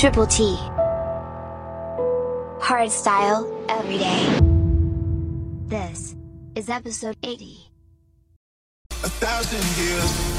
Triple T. Hard style, every day. This is episode 80. A thousand years.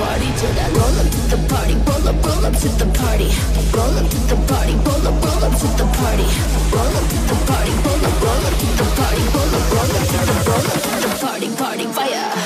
Party to that. Roll up to the party, roll up, roll up to the party. Roll up to the party, roll up, roll up to the party. Roll up to the party, roll up, roll up to the party. Roll up, roll up to the party, party, fire.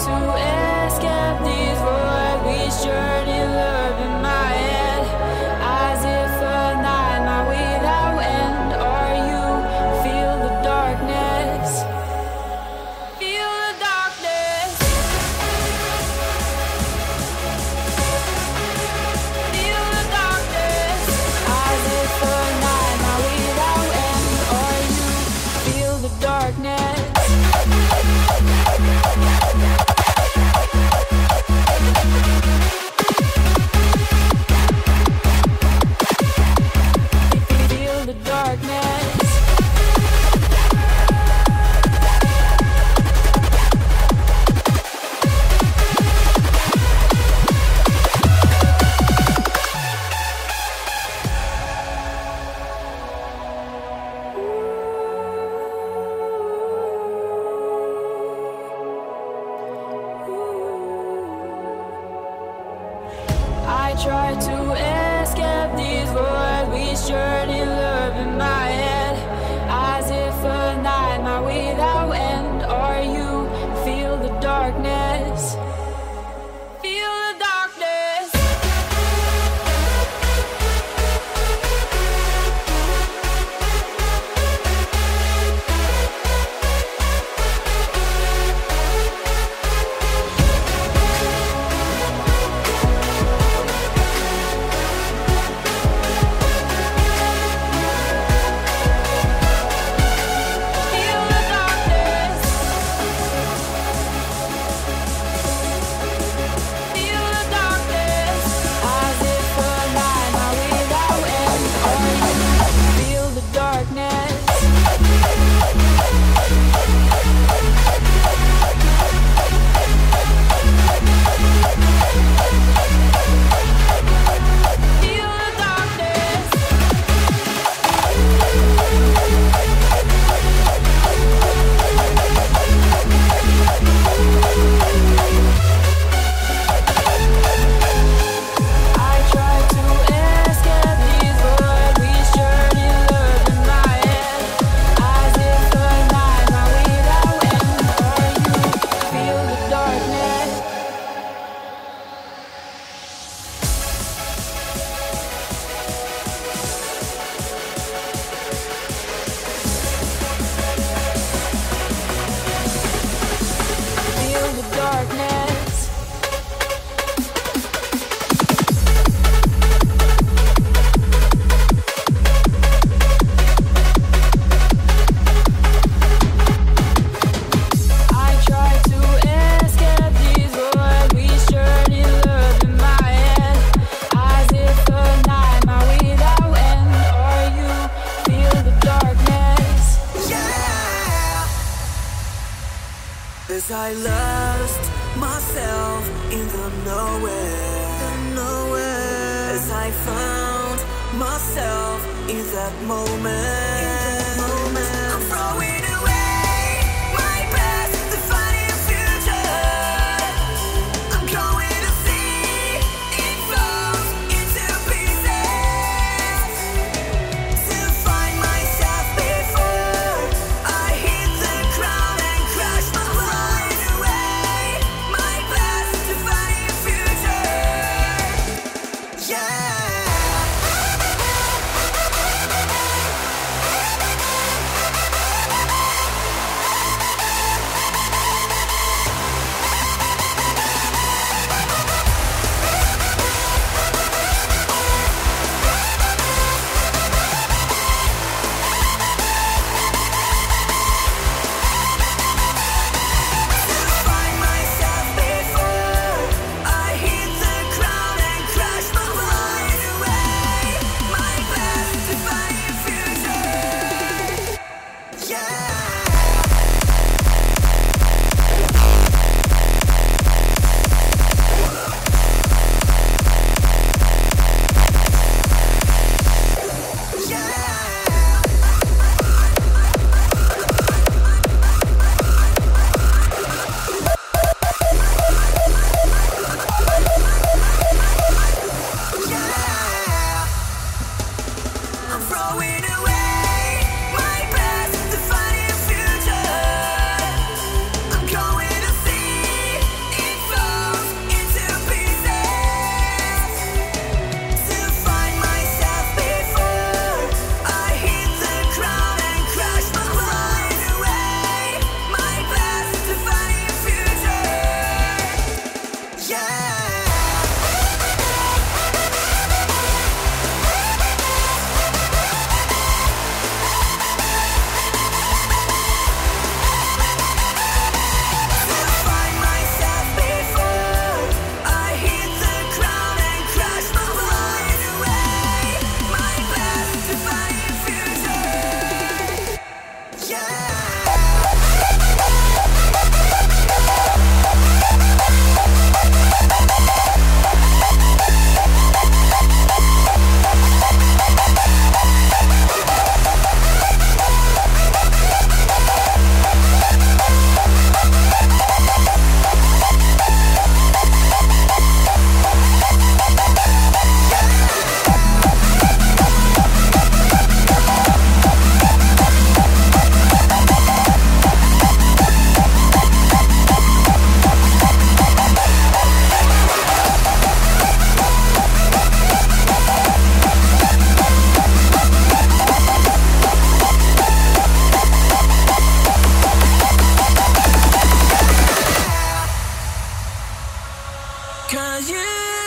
to end. As I lost myself in the nowhere, the nowhere. As I found myself in that moment. Cause you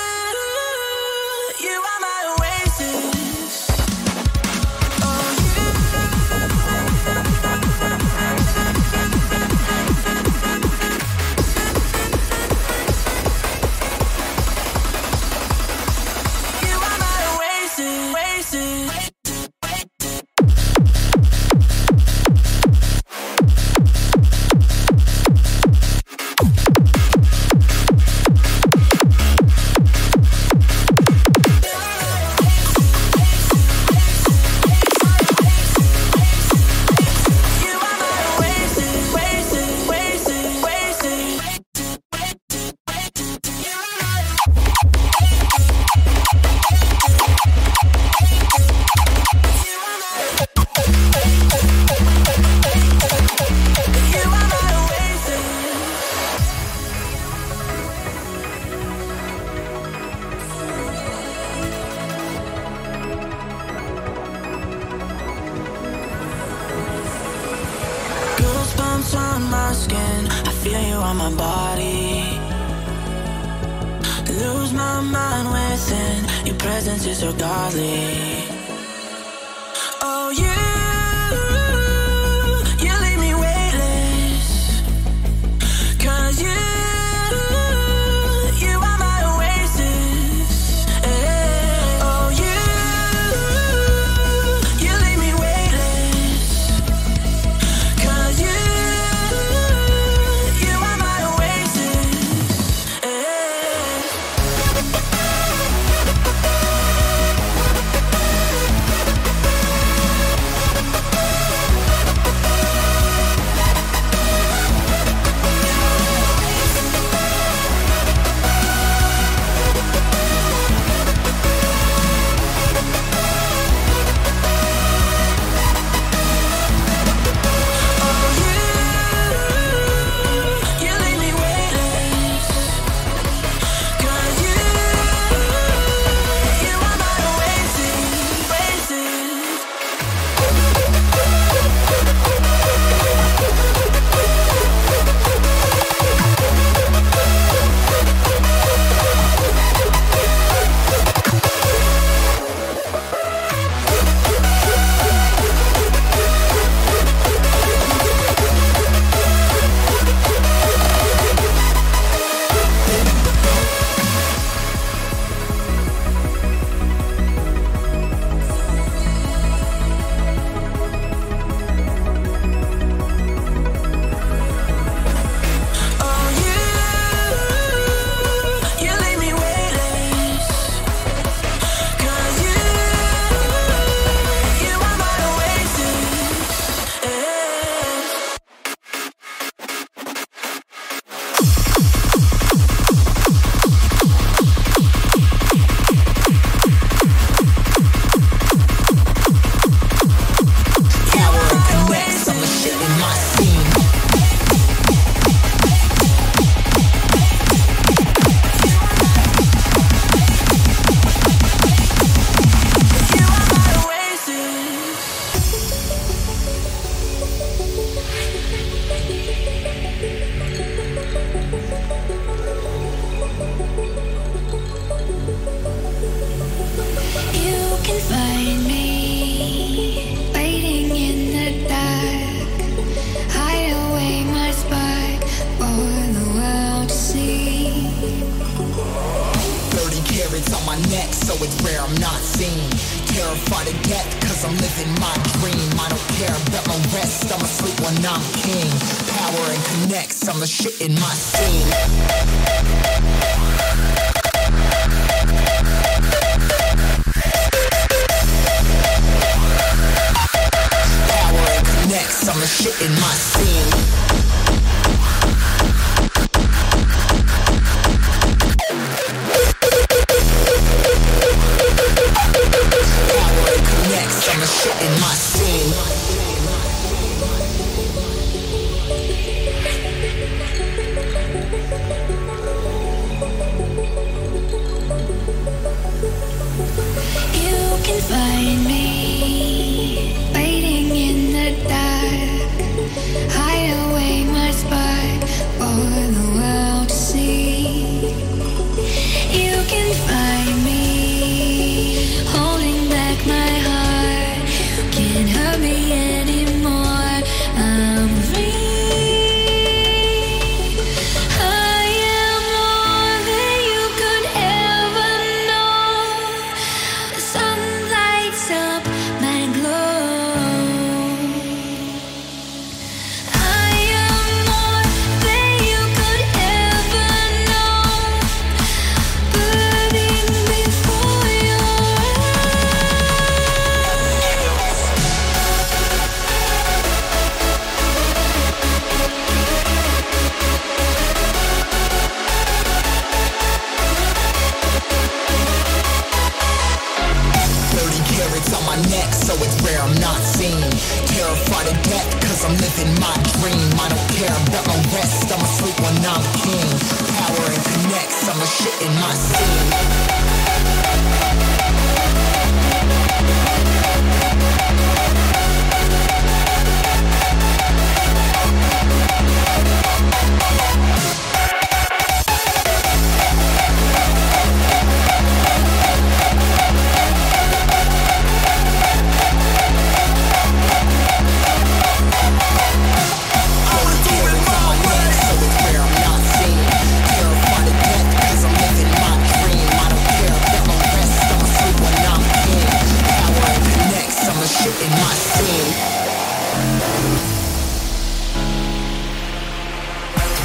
my.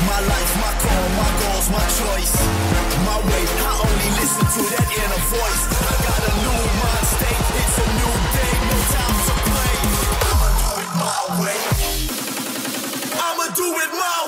My life, my call, my goals, my choice. My way, I only listen to that inner voice. I got a new it's a new day, no time to play. I'ma do it my way. I'ma do it my way.